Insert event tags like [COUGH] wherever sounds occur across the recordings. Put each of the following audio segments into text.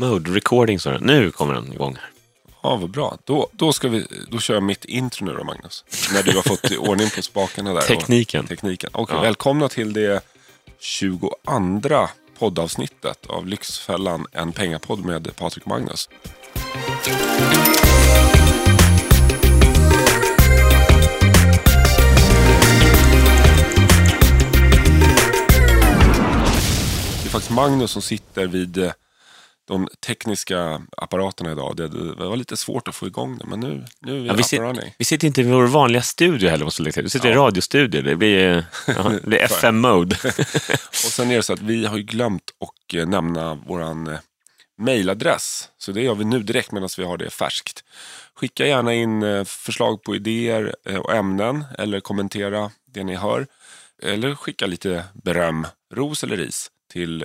Mode, recording det. Nu kommer den igång. Ja, vad bra. Då, då, ska vi, då kör jag mitt intro nu då, Magnus. När du har fått [LAUGHS] ordning på spakarna där. Tekniken. Och tekniken. Okej, Ja. Välkomna till det 22 poddavsnittet av Lyxfällan, en pengapodd med Patrik och Magnus. Det är faktiskt Magnus som sitter vid eh, de tekniska apparaterna idag. Det, det var lite svårt att få igång det, men nu, nu är vi Ja, vi, sit, vi sitter inte i vår vanliga studio heller, måste lägga till. Vi sitter i Ja. radiostudio. Det blir, [LAUGHS] ja, det blir FM-mode. [LAUGHS] Och sen är det så att vi har ju glömt att eh, nämna våran eh, mailadress. Så det gör vi nu direkt medan vi har det färskt. Skicka gärna in eh, förslag på idéer och ämnen eller kommentera det ni hör. Eller skicka lite beröm, ros eller ris till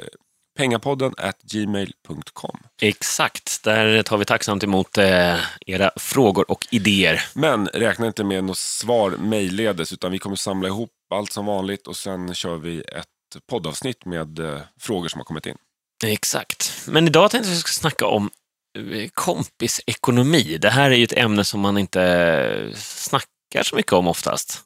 pengapodden at gmail.com. Exakt, där tar vi tacksamt emot eh, era frågor och idéer. Men räkna inte med något svar mejlledes utan vi kommer samla ihop allt som vanligt och sen kör vi ett poddavsnitt med eh, frågor som har kommit in. Exakt. Men idag tänkte jag att vi ska snacka om eh, kompisekonomi. Det här är ju ett ämne som man inte eh, snackar så mycket om oftast.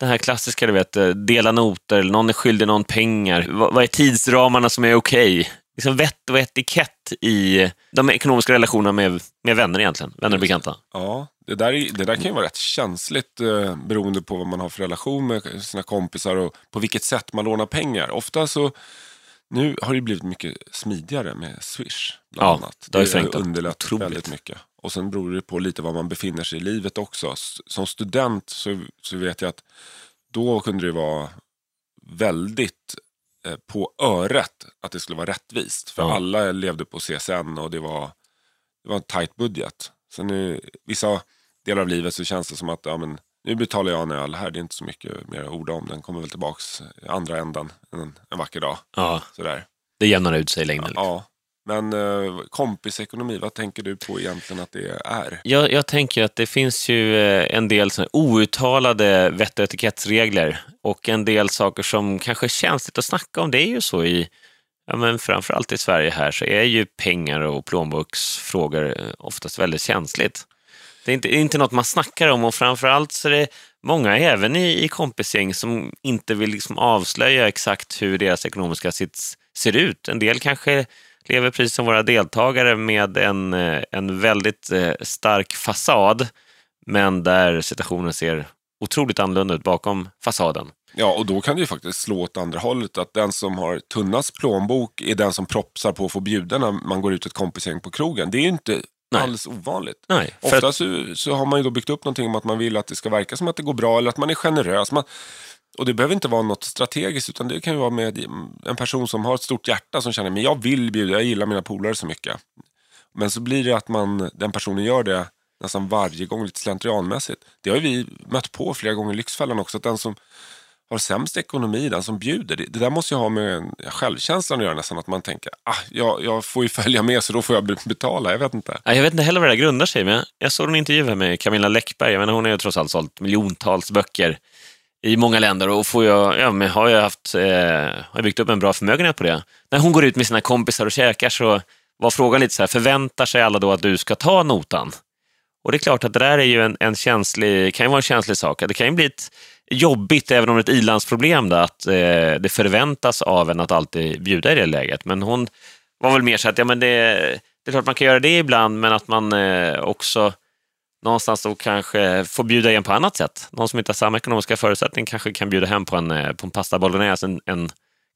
Det här klassiska, du vet, eh, dela noter, eller någon är skyldig någon pengar. Vad, är tidsramarna som är okej? Liksom vett och etikett i de ekonomiska relationerna med, med vänner egentligen, vänner och bekanta. Ja, det där, är- det där kan ju vara rätt känsligt eh, beroende på vad man har för relation med sina kompisar och på vilket sätt man lånar pengar. Ofta så, nu har det blivit mycket smidigare med Swish. Bland Ja, annat. det har ju förenklat underlättat otroligt. väldigt mycket. Och sen beror det på lite var man befinner sig i livet också. Som student så, så vet jag att då kunde det vara väldigt eh, på öret att det skulle vara rättvist. För Ja. alla levde på CSN och det var, det var en tight budget. Sen nu, vissa delar av livet så känns det som att ja, men, nu betalar jag en öl här, det är inte så mycket mer att orda om. Den kommer väl tillbaks i andra ändan en, en vacker dag. Ja, Sådär. det jämnar ut sig i längden. Ja. Men eh, kompisekonomi, vad tänker du på egentligen att det är? Jag, jag tänker att det finns ju eh, en del outtalade vett och etikettsregler och en del saker som kanske är känsligt att snacka om. Det är ju så i, ja men framförallt i Sverige här, så är ju pengar och plånboksfrågor eh, oftast väldigt känsligt. Det är inte, inte något man snackar om och framförallt så är det många, även i, i kompisgäng, som inte vill liksom avslöja exakt hur deras ekonomiska sits ser ut. En del kanske lever precis som våra deltagare med en, eh, en väldigt eh, stark fasad, men där situationen ser otroligt annorlunda ut bakom fasaden. Ja, och då kan det ju faktiskt slå åt andra hållet. Att den som har tunnast plånbok är den som propsar på att få bjuda när man går ut ett kompisgäng på krogen. Det är ju inte Nej. alls ovanligt. Nej, Ofta att, så, så har man ju då byggt upp någonting om att man vill att det ska verka som att det går bra eller att man är generös. Man, och det behöver inte vara något strategiskt utan det kan ju vara med en person som har ett stort hjärta som känner men jag vill bjuda, jag gillar mina polare så mycket. Men så blir det att man, den personen gör det nästan varje gång lite slentrianmässigt. Det har ju vi mött på flera gånger i Lyxfällan också. Att den som har sämst ekonomi, den som bjuder. Det, det där måste ju ha med självkänslan att göra nästan. Att man tänker, ah, jag, jag får ju följa med så då får jag betala. Jag vet inte. Jag vet inte heller vad det här grundar sig i, men jag- såg en intervju med Camilla Läckberg. Jag menar, hon har ju trots allt sålt miljontals böcker i många länder och får jag, ja, men har jag haft, eh, har byggt upp en bra förmögenhet på det. När hon går ut med sina kompisar och käkar så var frågan lite så här, förväntar sig alla då att du ska ta notan? Och det är klart att det där är ju en, en känslig, kan ju vara en känslig sak. Det kan ju bli ett jobbigt, även om det är ett ilandsproblem, då, att eh, det förväntas av en att alltid bjuda i det läget. Men hon var väl mer så att ja, men det, det är klart man kan göra det ibland, men att man eh, också någonstans då kanske får bjuda igen på annat sätt. Någon som inte har samma ekonomiska förutsättning kanske kan bjuda hem på en, eh, på en pasta bolognese en, en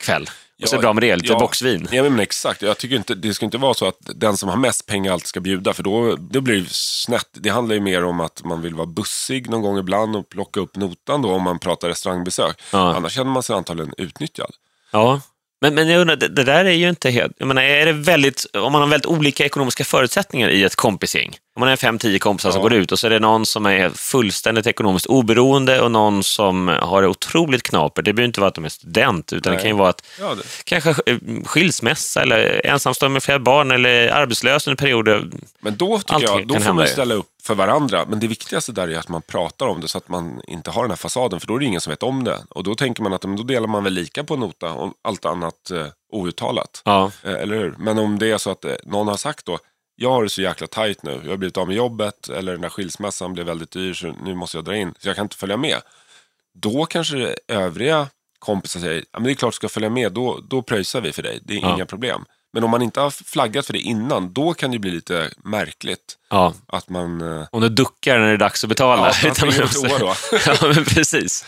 kväll. Och så är det bra med det, lite ja. boxvin. Ja, men exakt. Jag tycker inte, det ska inte vara så att den som har mest pengar alltid ska bjuda, för då, då blir det snett. Det handlar ju mer om att man vill vara bussig någon gång ibland och plocka upp notan då om man pratar restaurangbesök. Ja. Annars känner man sig antagligen utnyttjad. Ja, men, men jag undrar, det, det där är ju inte helt... Jag menar, är det väldigt, om man har väldigt olika ekonomiska förutsättningar i ett kompisgäng, Om man är fem, tio kompisar som Ja. går ut och så är det någon som är fullständigt ekonomiskt oberoende och någon som har det otroligt knapert. Det behöver inte vara att de är student, utan det Nej. kan ju vara att Ja, det. kanske eh, skilsmässa eller ensamstående med flera barn eller arbetslös under perioder. Men då tycker Allt jag, då får man ställa upp för varandra. Men det viktigaste där är att man pratar om det så att man inte har den här fasaden. För då är det ingen som vet om det. Och då tänker man att men då delar man väl lika på nota om allt annat eh, outtalat. Ja, Eh, eller hur? Men om det är så att eh, någon har sagt då, jag har det så jäkla tajt nu, jag har blivit av med jobbet eller den där skilsmässan blev väldigt dyr så nu måste jag dra in, så jag kan inte följa med. Då kanske det övriga kompisar säger, ja men det är klart du ska följa med, då, då pröjsar vi för dig, det är Ja. inga problem. Men om man inte har flaggat för det innan, då kan det bli lite märkligt ja. att man... eh, Om du duckar när det är dags att betala. Ja, man [LAUGHS] då. [LAUGHS] ja, men precis.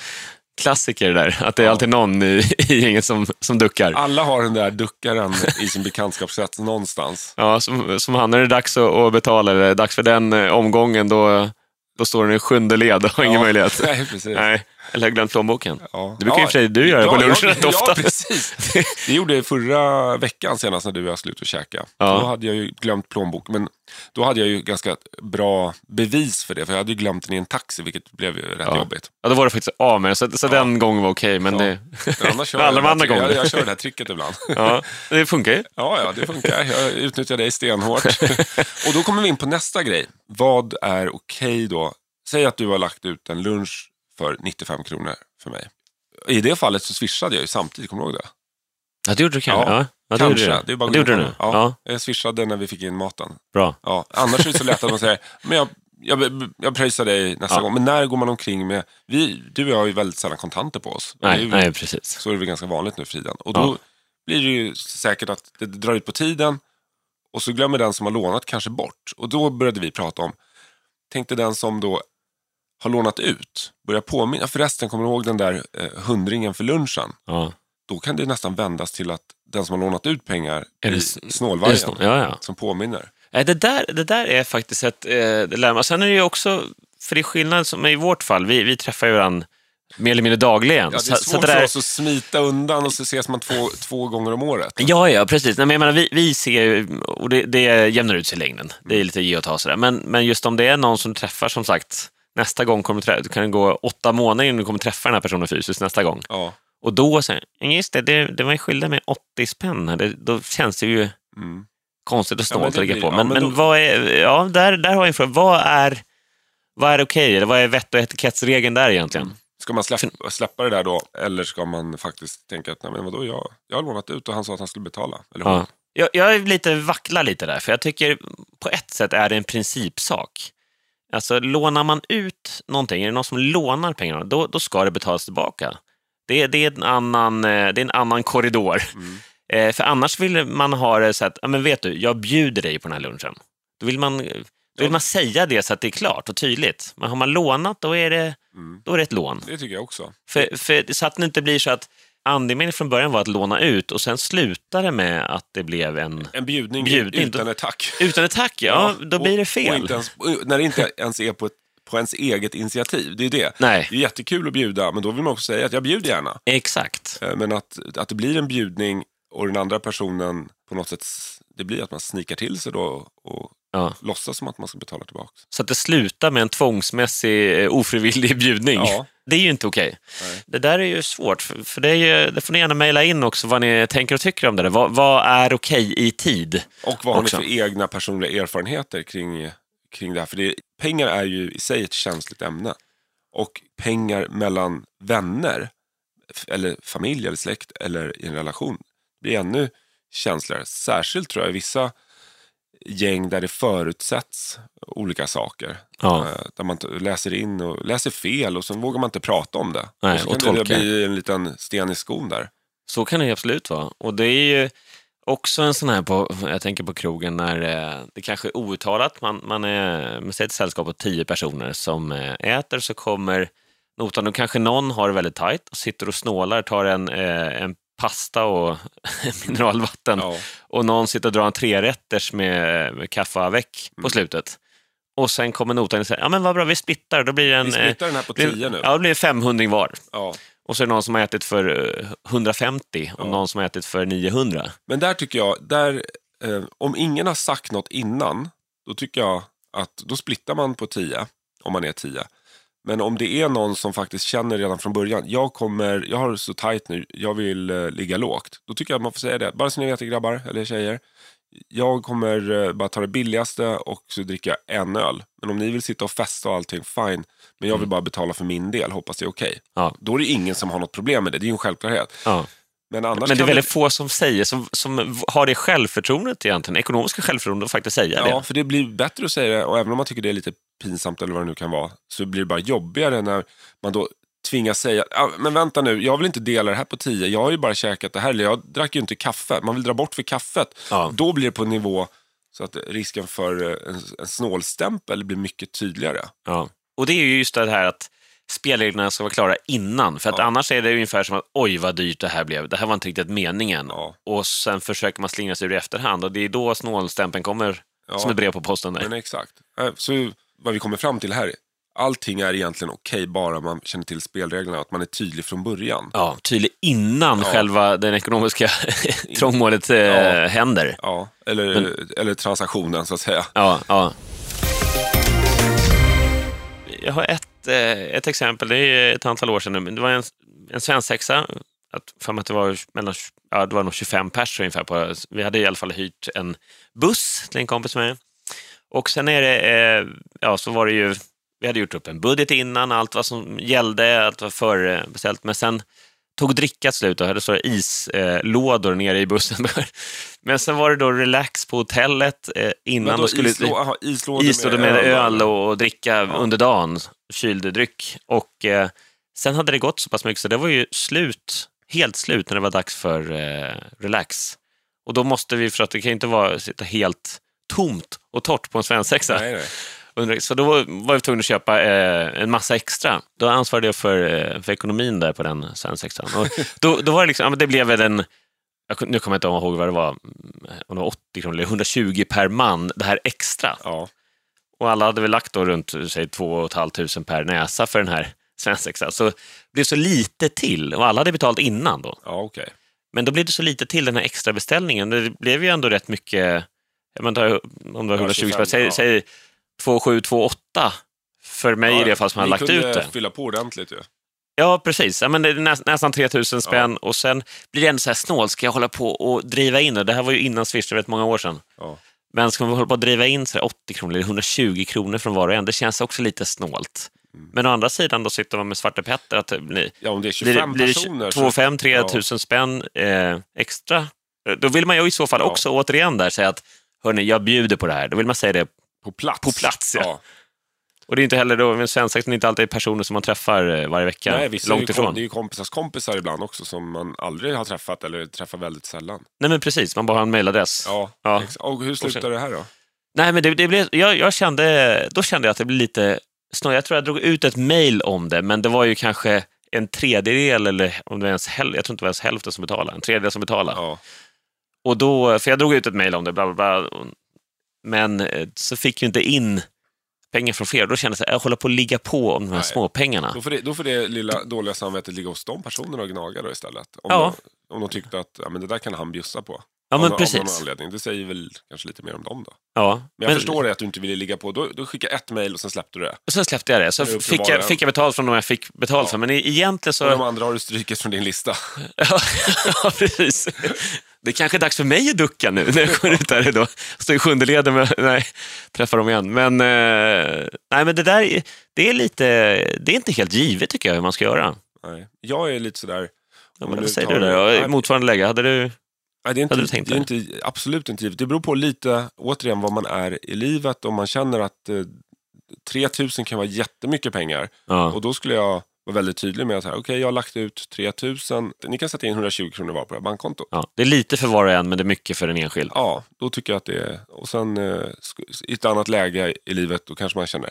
Klassiker där, att det är alltid någon i, i gänget som, som duckar. Alla har den där duckaren i sin bekantskapskrets någonstans. [LAUGHS] Ja, som, som han, när det är dags att, att betala, eller dags för den eh, omgången, då, då står den i sjunde led och har ingen Ja, möjlighet. [LAUGHS] Nej, precis. Nej, eller har glömt plånboken. Ja. Det brukar i och för sig du göra på lunchen rätt ja, ofta. Ja, precis. Det gjorde jag förra veckan senast när du och jag ut och käka. Ja. Då hade jag ju glömt plånbok, men då hade jag ju ganska bra bevis för det. För jag hade ju glömt den i en taxi, vilket blev rätt Ja. jobbigt. Ja, då var det faktiskt av med så, så Ja. den gången var okej, men Ja. det... Annars kör [LAUGHS] Alla jag, de andra gångerna. jag, jag kör det här tricket ibland. Ja, det funkar ju. Ja, ja, det funkar. Jag utnyttjar dig stenhårt. och då kommer vi in på nästa grej. Vad är okej då? Säg att du har lagt ut en lunch för 95 kronor för mig. I det fallet så swishade jag ju samtidigt, kommer du ihåg det? Ja, det gjorde du kanske. Ja, Ja, det gjorde Kanske. Det är bara det gjorde du nu. det. Ja. Ja, jag swishade när vi fick in maten. bra. Ja, annars är det så lätt att man säger, men jag, jag, jag pröjsar dig nästa Ja. gång. Men när går man omkring med, vi, du och jag har ju väldigt sällan kontanter på oss. Det Nej, ju, nej, precis. Så är det väl ganska vanligt nu för tiden. Och då Ja. blir det ju säkert att det drar ut på tiden och så glömmer den som har lånat kanske bort. Och då började vi prata om, tänkte den som då har lånat ut, börja påminna, förresten kommer du ihåg den där eh, hundringen för lunchen? Ja. Då kan det nästan vändas till att den som har lånat ut pengar Är det är snålvargen Just, ja, ja. som påminner. Nej, det, där, det där är faktiskt ett eh, dilemma. Sen är det ju också, för det är skillnad som i vårt fall, vi, vi träffar ju varandra mer eller mindre dagligen. Ja, det är Så- svårt så det för där- oss att smita undan och så ses man två, två gånger om året. Ja, ja, precis. Nej, men jag menar, vi, vi ser och det, det jämnar ut sig i längden. Det är lite ge och ta sådär. Men, men just om det är någon som träffar, som sagt, nästa gång kommer du det kan gå åtta månader innan du kommer träffa den här personen fysiskt nästa gång. Ja. Och då säger just det, det, det var ju skillnad med 80 spänn. här. Det, då känns det ju Mm. konstigt och Ja, men snålt det att lägga på. ja, Men, men men, då- vad är, ja, där, där har jag en fråga. Vad är, vad är okej? Eller vad är vett och etikettsregeln där egentligen? Ska man släppa, släppa det där då? Eller ska man faktiskt tänka att nej, men vadå, jag, jag har lånat ut och han sa att han skulle betala. Eller. Ja. Jag, jag är lite vacklar lite där, för jag tycker på ett sätt är det en principsak. Alltså lånar man ut någonting, är det någon som lånar pengarna, då, då ska det betalas tillbaka. Det, det, är, en annan, eh, det är en annan korridor. Mm. [LAUGHS] Eh, för annars vill man ha det så att, ja, men vet du, jag bjuder dig på den här lunchen. Då vill man, då vill man säga det så att det är klart och tydligt. Men har man lånat, då är det, Mm. då är det ett lån. Det tycker jag också. För, för, så att det inte blir så att andemeningen från början var att låna ut och sen slutar det med att det blev en... En bjudning, Bjudning, utan ett tack. Utan ett tack, ja, då och- blir det fel. ens, när det inte ens är på, ett, på ens eget initiativ. Det är det. Nej, Det är jättekul att bjuda, men då vill man också säga att jag bjuder gärna. exakt. Eh, Men att, att det blir en bjudning och den andra personen på något sätt, det blir att man snikar till sig då och Ja. låtsas som att man ska betala tillbaka. Så att det slutar med en tvångsmässig, eh, ofrivillig bjudning. Ja. [LAUGHS] Det är ju inte okej. Nej. Det där är ju svårt, för, det, ju, det får ni gärna mejla in också vad ni tänker och tycker om det där. Vad, vad är okej i tid? Och vad har ni Också. för egna personliga erfarenheter kring, kring det här? För det, pengar är ju i sig ett känsligt ämne. Och pengar mellan vänner, eller familj eller släkt eller i en relation blir ännu känsligare. Särskilt tror jag i vissa gäng där det förutsätts olika saker. Ja. Eh, Där man läser in och läser fel och så vågar man inte prata om det. Nej, så och kan det tolka. bli en liten sten i skon där. Så kan det absolut vara. Och det är ju också en sån här, på, jag tänker på krogen, när eh, det kanske är outtalat. Man, man, är, man säger ett sällskap på tio personer som eh, äter, så kommer notan. Nu kanske någon har det väldigt tajt och sitter och snålar, tar en, en pasta och [LAUGHS] mineralvatten. Ja. Och någon sitter och drar en trerätters med, med kaffe avec Mm. på slutet. Och sen kommer notan och säger, ja men vad bra, vi splittar. Då blir det en... Vi eh, splittar den här på blir- tio nu. Ja, det blir 500 var. Ja. Och så är det någon som har ätit för eh, 150 och Ja. någon som har ätit för 900. Men där tycker jag, där, eh, om ingen har sagt något innan, då tycker jag att då splittar man på 10, om man är 10. Men om det är någon som faktiskt känner redan från början, jag kommer, jag har det så tight nu, jag vill eh, ligga lågt. Då tycker jag att man får säga det. Bara så ni vet grabbar, eller tjejer. Jag kommer eh, bara ta det billigaste och så dricka en öl. Men om ni vill sitta och festa och allting, fine. Men jag vill bara betala för min del, hoppas det är okej. Ja. Då är det ingen som har något problem med det, det är ju en självklarhet. Ja. Men annars Men det är väldigt få som säger, som, som har det självförtroendet egentligen, ekonomiska självförtroendet att faktiskt säga Ja, det. för det blir bättre att säga det och även om man tycker det är lite pinsamt eller vad det nu kan vara så blir det bara jobbigare när man då tvingas säga, "Ja, men vänta nu, jag vill inte dela det här på tio, jag har ju bara käkat det här, eller jag drack ju inte kaffe. Man vill dra bort för kaffet. Ja. Då blir det på en nivå så att risken för eh, en, en snålstämpel blir mycket tydligare. Ja. Och det är ju just det här att spelreglerna ska vara klara innan. För att Ja. annars är det ungefär som att oj vad dyrt det här blev. Det här var inte riktigt meningen. Ja. Och sen försöker man slingra sig ur i efterhand och det är då snålstämpeln kommer Ja. som ett brev på posten. Där. Men exakt. Eh, Så vad vi kommer fram till här, allting är egentligen okej bara man känner till spelreglerna och att man är tydlig från början. Ja, tydligt innan Ja. själva den ekonomiska [LAUGHS] trångmålet eh, Ja. händer. Ja, eller, eller transaktionen så att säga. Ja, ja. Jag har ett, Eh, ett exempel, det är ett antal år sedan nu, men det var en, en svensexa, för mig att det var, mellan, ja, det var nog 25 pers ungefär. På, vi hade i alla fall hyrt en buss till en kompis med. Och sen är det, eh, ja så var det ju, vi hade gjort upp en budget innan, allt vad som gällde, allt var förbeställt, eh, men sen tog drickat slut och det står islådor nere i bussen. [LAUGHS] Men sen var det då relax på hotellet eh, innan Men då skulle islå, aha, islådor islådor med öl och... och, dricka under dagen, kyld dryck. Och eh, sen hade det gått så pass mycket så det var ju slut, helt slut när det var dags för eh, relax. Och då måste vi, för att det kan ju inte vara sitta helt tomt och torrt på en svensexa. Nej, nej. Så då var vi tvungna att köpa eh, en massa extra. Då ansvarade jag för, eh, för ekonomin där på den svensexan. [LAUGHS] Då, då var det liksom, ja, det blev väl en, jag, nu kommer jag inte ihåg vad det var, om det var 80 kronor eller 120 per man, det här extra. Ja. Och alla hade väl lagt då runt säg, 2 500 per näsa för den här [LAUGHS] svensexan. Så det blev så lite till och alla hade betalt innan då. Ja, okej. Men då blev det så lite till den här extra beställningen. Det blev ju ändå rätt mycket, jag menar, om det var 120 spänn, säg, ja. säg 2728 för mig i det fall som hade Ni lagt ut kunde det. fylla på ordentligt ju. Ja, precis. Ja, men det är nä, nästan 3000 spänn och sen blir det ändå så här snålt, ska jag hålla på och driva in det? Det här var ju innan Swish, det rätt många år sedan. Ja. Men ska man hålla på att driva in så här 80 kronor eller 120 kronor från var och en, det känns också lite snålt. Mm. Men å andra sidan då sitter man med Svarte Petter, att det blir, ja, om det är blir, 25 blir personer. 2 så- 5 3 Ja. tusen spänn eh, extra. Då vill man ju i så fall Ja. också återigen där säga att hörni, jag bjuder på det här. Då vill man säga det. På plats. På plats, ja. ja. Och det är inte heller då, med svensexan är inte alltid personer som man träffar eh, varje vecka, Nej, ju långt ifrån. det är ju kompisars kompisar ibland också som man aldrig har träffat eller träffar väldigt sällan. Nej men precis, man bara har en mailadress. Ja, Ja. Och hur slutar det här då? Nej, men det, det blev, jag, jag kände, då kände jag att det blev lite snarare. Jag tror jag drog ut ett mail om det, men det var ju kanske en tredjedel, eller om det var ens jag tror inte det var ens hälften som betalade, en tredjedel som betalade. Ja. Och då, för jag drog ut ett mail om det, bla, bla, bla, och- men eh, så fick ju inte in pengar från fler. Då kände jag att jag håller på att ligga på om de här Nej. småpengarna. Då, får det, då får det lilla dåliga samvetet ligga hos de personerna och gnaga då istället. Om, Ja. de, om de tyckte att ja, men det där kan han bjussa på. Ja, av, men Av någon precis. anledning. Det säger väl kanske lite mer om dem då. Ja, Men jag förstår det att du inte ville ligga på. Då, då skicka ett mail och sen släppte du det. Och sen släppte jag det. Så till fick jag, fick jag betalt från de jag fick betalt Ja. för. Men egentligen så... Och de andra har du strykit från din lista. [LAUGHS] Ja, precis. Det är kanske är dags för mig att ducka nu när jag kommer ut där idag. Står i sjunde leden med, nej, träffar dem igen. Men, eh, nej, men det där är- det är lite, det är inte helt givet tycker jag hur man ska göra. Nej. Jag är lite sådär... Ja, men vad säger du där? Motsvarande läge, hade du... Nej, det är, inte, Hade du tänkt det är inte, absolut inte givet. Det beror på lite, återigen, vad man är i livet. Om man känner att eh, 3000 kan vara jättemycket pengar. Ja, Och då skulle jag vara väldigt tydlig med att okej, jag har lagt ut 3000. Ni kan sätta in 120 kronor var på det här bankkontot. ja. Det är lite för var och en, men det är mycket för en enskild. Ja, då tycker jag att det är... Och sen eh, i ett annat läge i livet, då kanske man känner,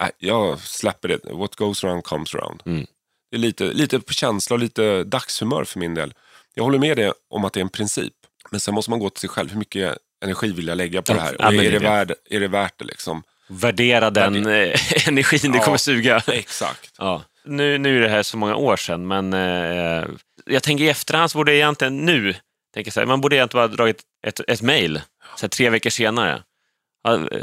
nej, jag släpper det. What goes around comes around. Mm. Det är lite, lite på känsla och lite dagshumör för min del. Jag håller med dig om att det är en princip. Men sen måste man gå till sig själv. Hur mycket energi vill jag lägga på det här? Ja, är, det det är det. värd, är det värt det liksom? Värdera den eh, [LAUGHS] energin det Ja. kommer suga. Exakt. Ja. Nu, nu är det här så många år sedan, men eh, jag tänker i efterhand så borde jag egentligen nu, tänker så här, man borde egentligen bara ha dragit ett, ett mejl tre veckor senare.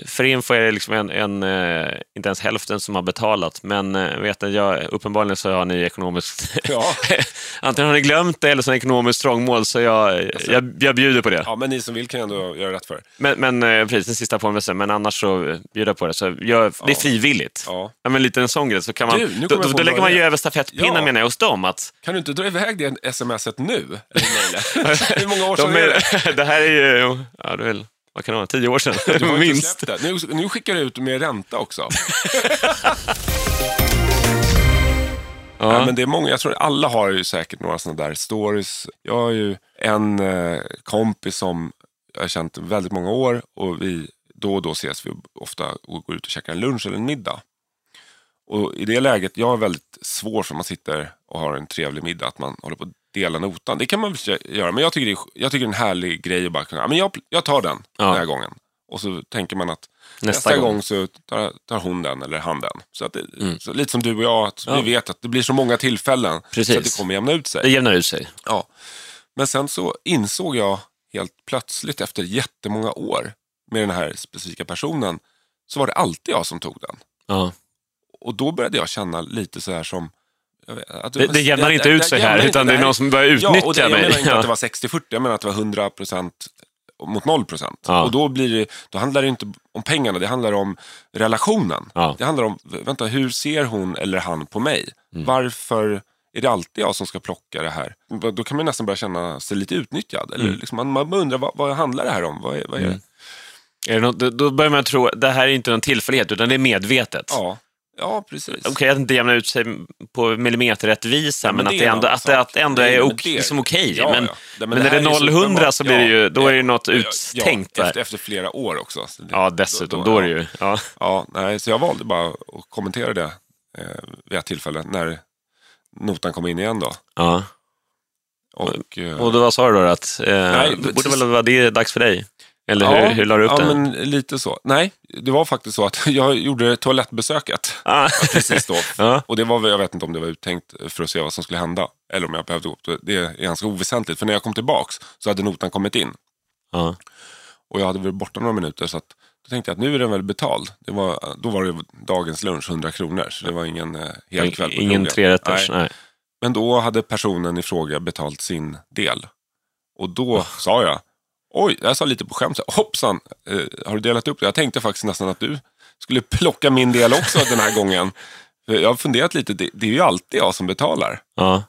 För info är det liksom en, en, eh, inte ens hälften som har betalat, men eh, vet ni, jag, uppenbarligen så har ni ekonomiskt... Ja. [LAUGHS] Antingen har ni glömt det eller så är det ekonomiskt trångmål, så jag, jag, jag bjuder på det. ja, men ni som vill kan ändå göra rätt för. Men, men eh, precis, den sista påminnelsen, men annars så bjuder jag på det. Så jag, Det är frivilligt. Ja. Ja, men lite en sån grej. Så kan man, Du, då, då, då lägger man ju över stafettpinnen Ja. menar jag hos dem. Att Kan du inte dra iväg det smset nu? [LAUGHS] [LAUGHS] Hur många år sedan de är det? är, det här är ju, ja, det är vad kan det vara, tio år sedan? [LAUGHS] Minst. Nu, nu skickar du ut med ränta också. [LAUGHS] Ja. Ja, men det är många, jag tror alla har ju säkert några sådana där stories. Jag har ju en eh, kompis som jag har känt väldigt många år och vi då och då ses vi ofta och går ut och käkar en lunch eller en middag. Och i det läget, jag är väldigt svår för man sitter och har en trevlig middag, att man håller på att dela notan. Det kan man väl göra, men jag tycker det är, jag tycker det är en härlig grej att bara kunna, men jag, jag tar den Ja. den här gången. Och så tänker man att Nästa nästa, gång. gång. så tar, tar hon den eller han den. Så det, Mm. så lite som du och jag, att Ja. vi vet att det blir så många tillfällen Precis. så att det kommer jämna ut Det sig. jämnar ut sig. Ja. Men sen så insåg jag helt plötsligt efter jättemånga år med den här specifika personen så var det alltid jag som tog den. Ja. Och då började jag känna lite så här som... jag vet, Det, det jämnar inte ut sig här, utan det är någon som börjar utnyttja ja, och det, jag mig. menar inte att det var 60-40, jag menar att det var 100% mot 0%. Ja. Och då, blir det, då handlar det inte om pengarna, det handlar om relationen. Ja. Det handlar om, vänta, hur ser hon eller han på mig? Mm. Varför är det alltid jag som ska plocka det här? Då kan man nästan börja känna sig lite utnyttjad. Eller Mm. liksom, man, man undrar, vad, vad handlar det här om? Vad är, vad är det? Är det något, då- börjar man tro att det här är inte någon tillfällighet, utan det är medvetet. Ja, ja precis. Okej, att inte jämna ut sig på millimeterrättvisa, Ja, men, men att det det ändå, att det, att ändå Det är är- ok, det- liksom okej. Ja, men, ja. men det är så 0-100 uppenbart. så blir det ju, då är det något uttänkt där. efter, efter flera år också. Så det- Ja, dessutom. Då är det ju... Ja. Ja, nej, så jag valde bara att kommentera det eh, vid ett tillfälle när notan kom in igen. Då. Ja. Och, eh, Och då, vad sa du då? Att, eh, Nej, då borde väl vara det dags för dig? Eller ja, hur, hur la du upp ja, det? men lite så. Nej, det var faktiskt så att [LAUGHS] jag gjorde toalettbesöket Ah. precis då. [LAUGHS] Ja. Och det var, jag vet inte om det var uttänkt för att se vad som skulle hända. Eller om jag behövde gå upp. Det är ganska oväsentligt. För när jag kom tillbaks så hade notan kommit in. Ja. Och jag hade varit borta några minuter. Så att, då tänkte jag att nu är den väl betald. Det var, då var det dagens lunch, 100 kronor. Så det var ingen eh, hel kväll på Ingen trerätters? Nej. Nej. Men då hade personen i fråga betalt sin del. Och då sa jag, oj, jag sa lite på skämt, hoppsan, eh, har du delat upp det? Jag tänkte faktiskt nästan att du skulle plocka min del också den här gången. Jag har funderat lite, det, det är ju alltid jag som betalar. Ja.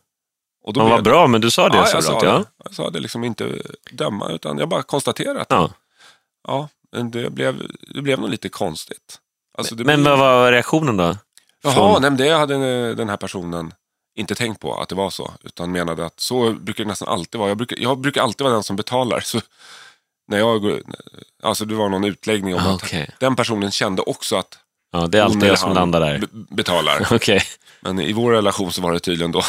Och då blev vad bra, men du sa det Ja, så jag sa bra. det. Ja. Jag sa det liksom inte döma, utan jag bara konstaterar att Ja. ja, men det, blev, det blev nog lite konstigt. Alltså, Men blir- vad var reaktionen då? Jaha, Från- nej, det hade den här personen inte tänkt på att det var så. Utan menade att så brukar det nästan alltid vara. Jag brukar, jag brukar alltid vara den som betalar. Så när jag, går- alltså det var någon utläggning om Ah, att den personen kände också att Ja, det är alltid jag som landar där. be- betalar. [LAUGHS] Okej. Men i vår relation så var det tydligen då.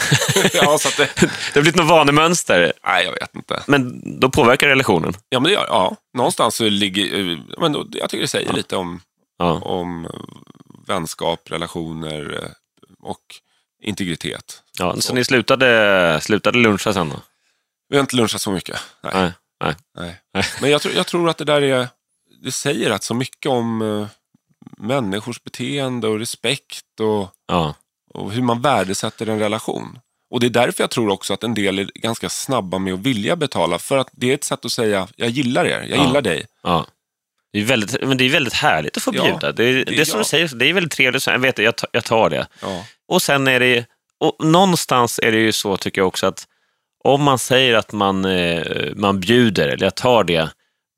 [LAUGHS] ja, så det, Det har blivit något vanemönster, nej, jag vet inte. men då påverkar relationen. Ja, men det gör, ja, någonstans så ligger, eh, men då, jag tycker det säger lite om, Ja. om vänskap, relationer eh, och integritet. Ja, så ni slutade, slutade luncha sen då? Vi har inte lunchat så mycket. Nej. Nej. Nej. Nej. Nej. Men jag tror, jag tror att det där är, det säger rätt så mycket om eh, människors beteende och respekt och, Ja. och hur man värdesätter en relation. Och det är därför jag tror också att en del är ganska snabba med att vilja betala. För att det är ett sätt att säga, jag gillar er, jag Ja. gillar dig. Ja. Det är, väldigt, men det är väldigt härligt att få Ja, bjuda. det, är, det, är som ja. du säger, det är väldigt trevligt. Jag vet jag, tar- jag tar det. Ja. Och sen är det, och någonstans är det ju så tycker jag också att om man säger att man, eh, man bjuder, eller jag tar det,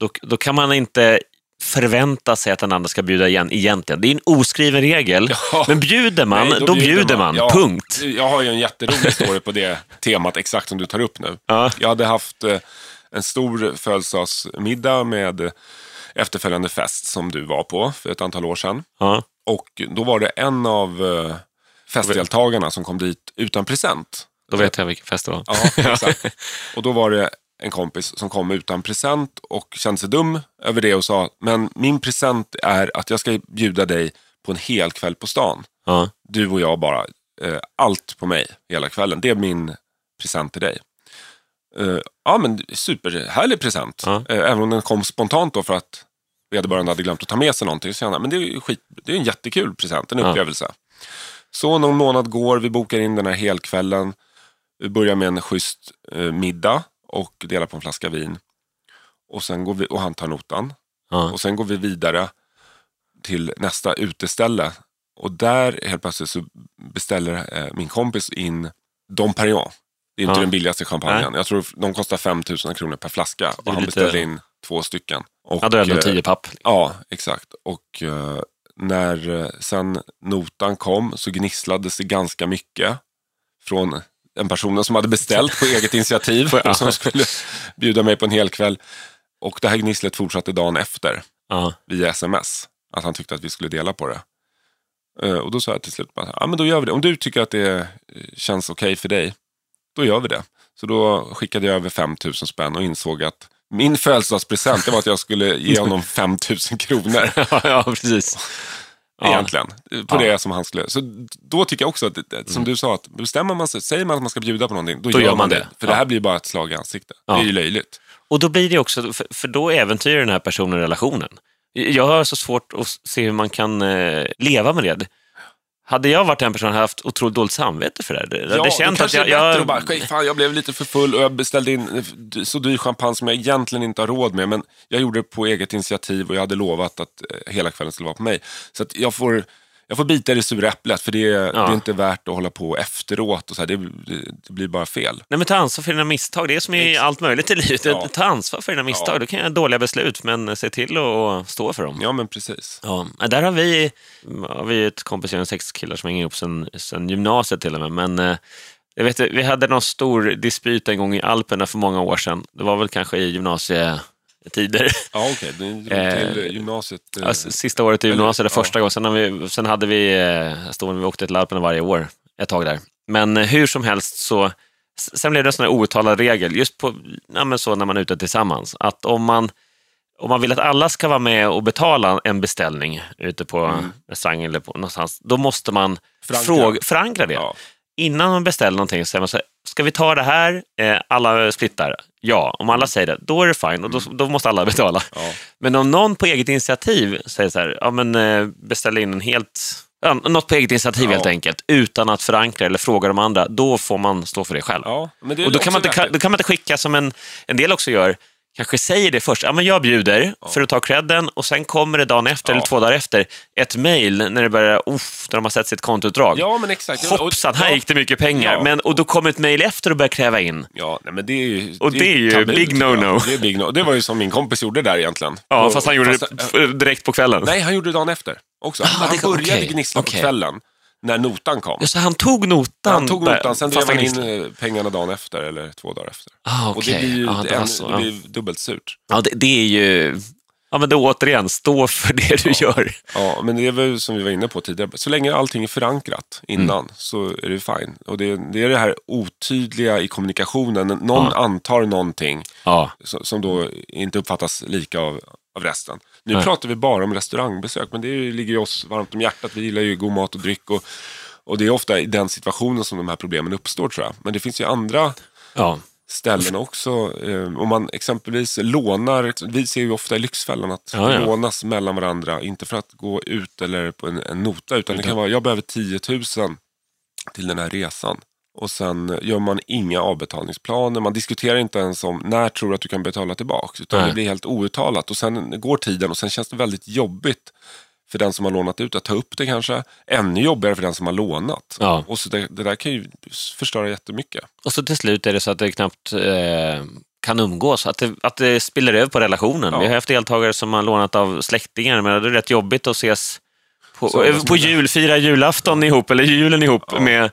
då, då kan man inte förvänta sig att den andra ska bjuda igen egentligen. Det är en oskriven regel. Ja. Men bjuder man, Nej, då, bjuder man. Ja, Punkt. Jag har ju en jätterolig story på det temat, exakt som du tar upp nu. Ja. Jag hade haft eh, en stor födelsedagsmiddag med efterföljande fest som du var på för ett antal år sedan. Ja. Och då var det en av eh, festdeltagarna som kom dit utan present. Då vet jag vilken fest det var. Ja, exakt. Och då var det en kompis som kom utan present och kände sig dum över det och sa, men min present är att jag ska bjuda dig på en hel kväll på stan. Ja. Du och jag bara, eh, allt på mig hela kvällen. Det är min present till dig. Eh, ja men superhärlig present. Ja. Eh, även om den kom spontant då för att vederbörande hade glömt att ta med sig någonting. Så jag, men det är, skit, det är en jättekul present, en Ja. upplevelse. Så någon månad går, vi bokar in den här helkvällen. Vi börjar med en schysst eh, middag och delar på en flaska vin. Och, sen går vi, och han tar notan. Ja. Och sen går vi vidare till nästa uteställe. Och där helt plötsligt så beställer eh, min kompis in Dom Perignon. Det är inte Ja. den billigaste champagnen. Jag tror de kostar 5 000 kronor per flaska. Och han lite- beställde in två stycken. Och, Ja, då är det eh, ändå tio papp. Ja, exakt. Och eh, när eh, sen notan kom så gnisslades det ganska mycket från en person som hade beställt på eget initiativ [LAUGHS] och som skulle bjuda mig på en hel kväll. Och det här gnisslet fortsatte dagen efter Ja. via sms. Att han tyckte att vi skulle dela på det. Eh, Och då sa jag till slut, ja men då gör vi det. Om du tycker att det eh, känns okej för dig, då gör vi det. Så då skickade jag över 5 000 spänn och insåg att min födelsedagspresent det var att jag skulle ge honom 5 000 kronor. [LAUGHS] ja, precis. Ja. Egentligen. På Ja. det som han skulle. Så då tycker jag också att, det- som du sa, att bestämmer man sig, säger man att man ska bjuda på någonting, då, gör man det. För Ja. det här blir bara ett slag i ansiktet. Ja. Det är ju löjligt. Och då blir det också, för, för då äventyrar den här personen relationen. Jag har så svårt att se hur man kan eh, leva med det. Hade jag varit den personen hade jag haft otroligt dåligt samvete för det. Det, Ja, det känns att jag... bättre jag att bara, "Skit, fan, jag blev lite för full och jag beställde in så dyr champagne som jag egentligen inte har råd med. Men jag gjorde det på eget initiativ och jag hade lovat att eh, hela kvällen skulle vara på mig. Så jag får... Jag får bita i det sura äpplet för det, är- det är inte värt att hålla på efteråt. Och så här. Det, det, blir bara fel. Nej, men ta ansvar för dina misstag. Det är som i allt möjligt i livet. Ja. Ta ansvar för dina misstag. Ja. Du kan göra dåliga beslut, men se till att stå för dem. Ja, men precis. Ja, där har vi, har vi ett kompisgäng, sex killar som hänger ihop sen, sen gymnasiet till och med. Men eh, jag vet, vi hade någon stor dispyt en gång i Alperna för många år sedan. Det var väl kanske i gymnasietider. Ja, okej. Okay. Eh, till gymnasiet. eh, Ja, s- sista året i gymnasiet, det ja. första gången. Sen, vi, sen hade vi, eh, stående, vi åkte till Alperna varje år ett tag där. Men eh, hur som helst så, sen blev det en sån här outtalad regel, just på, ja, så när man är ute tillsammans, att om man, om man vill att alla ska vara med och betala en beställning ute på Mm. restaurang eller på någonstans, då måste man Förankra. fråga, förankra det. Ja. Innan man beställer någonting så säger man så här, ska vi ta det här? Eh, alla splittar. Ja, om alla säger det, då är det fine och då, då måste alla [LAUGHS] betala. Ja. Men om någon på eget initiativ säger så här, ja men eh, beställ in en helt, ja, något på eget initiativ Ja. helt enkelt, utan att förankra eller fråga de andra, då får man stå för det själv. Ja, det och då kan, man inte, då kan man inte skicka som en, en del också gör, kanske säger det först, ja men jag bjuder för att ta credden och sen kommer det dagen efter Ja. eller två dagar efter ett mejl när det börjar, uff, när de har sett sitt kontoutdrag. Ja, men exakt. Hoppsan, här ja, gick det mycket pengar. Ja. Men, och då kommer ett mejl efter och börjar kräva in. Ja, nej, men det är ju... Och det är ju tabu, big no-no. Det är big no. Det var ju som min kompis gjorde där egentligen. Ja, fast han gjorde fast- det direkt på kvällen. Nej, han gjorde det dagen efter också. Ah, han det- började okej, gnissla okej. på kvällen när notan kom. Ja, så han tog notan? Han tog notan, sen drev han in eh, pengarna dagen efter, eller två dagar efter. Ah, Och okej. det blir ju ja, det, en, så, det ja. blir dubbelt surt. Ja, det, det är ju... Ja, men då återigen, stå för det du gör. Ja, men det är väl som vi var inne på tidigare. Så länge allting är förankrat innan Mm. så är det fine. Och det, det är det här otydliga i kommunikationen. Någon Ja. antar någonting Ja, som, som då inte uppfattas lika av, av resten. Nu Nej. pratar vi bara om restaurangbesök, men det ligger ju oss varmt om hjärtat. Vi gillar ju god mat och dryck. Och, och det är ofta i den situationen som de här problemen uppstår tror jag. Men det finns ju andra ja. ställen också. Eh, om man exempelvis lånar, vi ser ju ofta i Lyxfällan att Ja, ja. lånas mellan varandra, inte för att gå ut eller på en, en nota, utan det kan vara, jag behöver 10 000 till den här resan. Och sen gör man inga avbetalningsplaner, man diskuterar inte ens om när tror du att du kan betala tillbaka, utan Nej. det blir helt outtalat. Och sen går tiden och sen känns det väldigt jobbigt för den som har lånat ut att ta upp det kanske. Ännu jobbigare för den som har lånat. Ja. Och så det, det där kan ju förstöra jättemycket. Och så till slut är det så att det knappt eh, kan umgås, att det, att det spiller över på relationen. Ja. Vi har haft deltagare som har lånat av släktingar, men det är rätt jobbigt att ses på, på jul, fira julafton ihop, eller julen ihop Ja. med,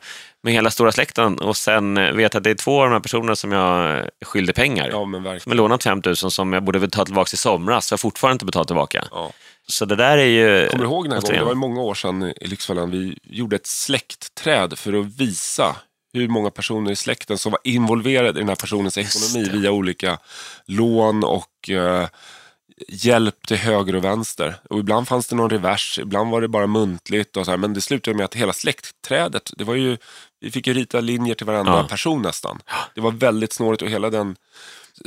med hela stora släkten. Och sen eh, vet att det är två av de här personerna som jag eh, skyllde pengar. Ja, men Som har lånat 5 000 som jag borde betala tillbaka i somras, så jag har fortfarande inte betalat tillbaka. Ja. Så det där är ju... Kommer du ihåg den här gången? Det var många år sedan i Lyxfällan. Vi gjorde ett släktträd för att visa hur många personer i släkten som var involverade i den här personens ekonomi via olika lån och eh, hjälp till höger och vänster. Och ibland fanns det någon revers, ibland var det bara muntligt. Och så här. Men det slutade med att hela släktträdet, det var ju, vi fick ju rita linjer till varenda Ja. person nästan. Det var väldigt snårigt och hela den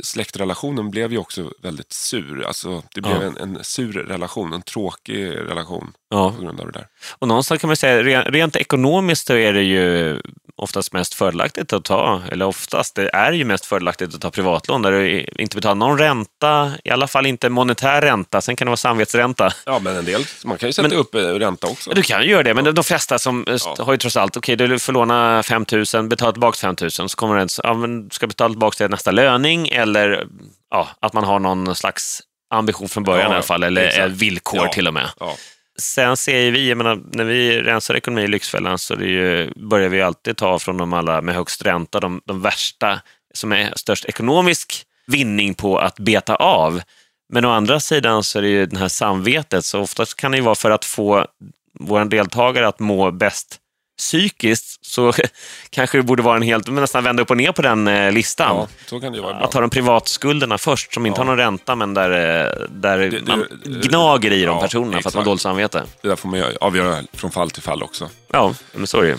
släktrelationen blev ju också väldigt sur. Alltså, det blev Ja. en, en sur relation, en tråkig relation Ja. på grund av det där. Och någonstans kan man säga, re- rent ekonomiskt så är det ju oftast mest fördelaktigt att ta, eller oftast, det är ju mest fördelaktigt att ta privatlån där du inte betalar någon ränta, i alla fall inte monetär ränta, sen kan det vara samvetsränta. Ja, men en del, man kan ju sätta Men- upp eh, ränta också. Ja, Du kan ju göra det, men de- de flesta som eh, Ja. har ju trots allt, okej, du får låna 5 000, betala tillbaka 5 000, så kommer en, ja, men du ska betala tillbaka till nästa löning, eller ja, att man har någon slags ambition från början Ja, i alla fall, eller exakt. villkor Ja. till och med. Sen ser ju vi, jag menar, när vi rensar ekonomi i Lyxfällan så det ju, börjar vi alltid ta från de alla med högst ränta, de, de värsta som är störst ekonomisk vinning på att beta av. Men å andra sidan så är det ju det här samvetet, så oftast kan det ju vara för att få vår deltagare att må bäst psykiskt, så [LAUGHS] kanske det borde vara en helt, men nästan vända upp och ner på den eh, listan. ja, så kan det vara. Att ta de privatskulderna först, som inte Ja. har någon ränta, men där, eh, där det- man det- gnager i de ja, personerna för att man har exakt. dåligt samvete. Det där får man avgöra från fall till fall också. Ja, men så är det.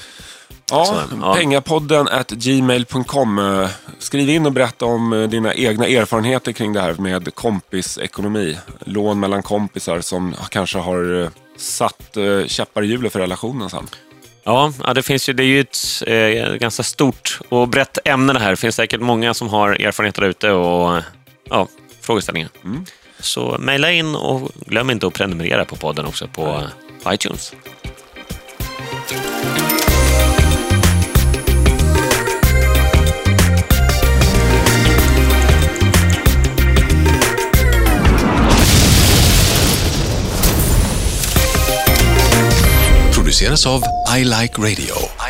Ja, Så, ja. Pengapodden at gmail.com. Skriv in och berätta om eh, dina egna erfarenheter kring det här med kompisekonomi. Lån mellan kompisar som kanske har satt käppar i hjulet för relationen sen. Ja, det finns ju, det är ju ett eh, ganska stort och brett ämne det här. Det finns säkert många som har erfarenheter ute och ja, frågeställningar. Mm. Så mejla in och glöm inte att prenumerera på podden också på iTunes. Av I Like Radio.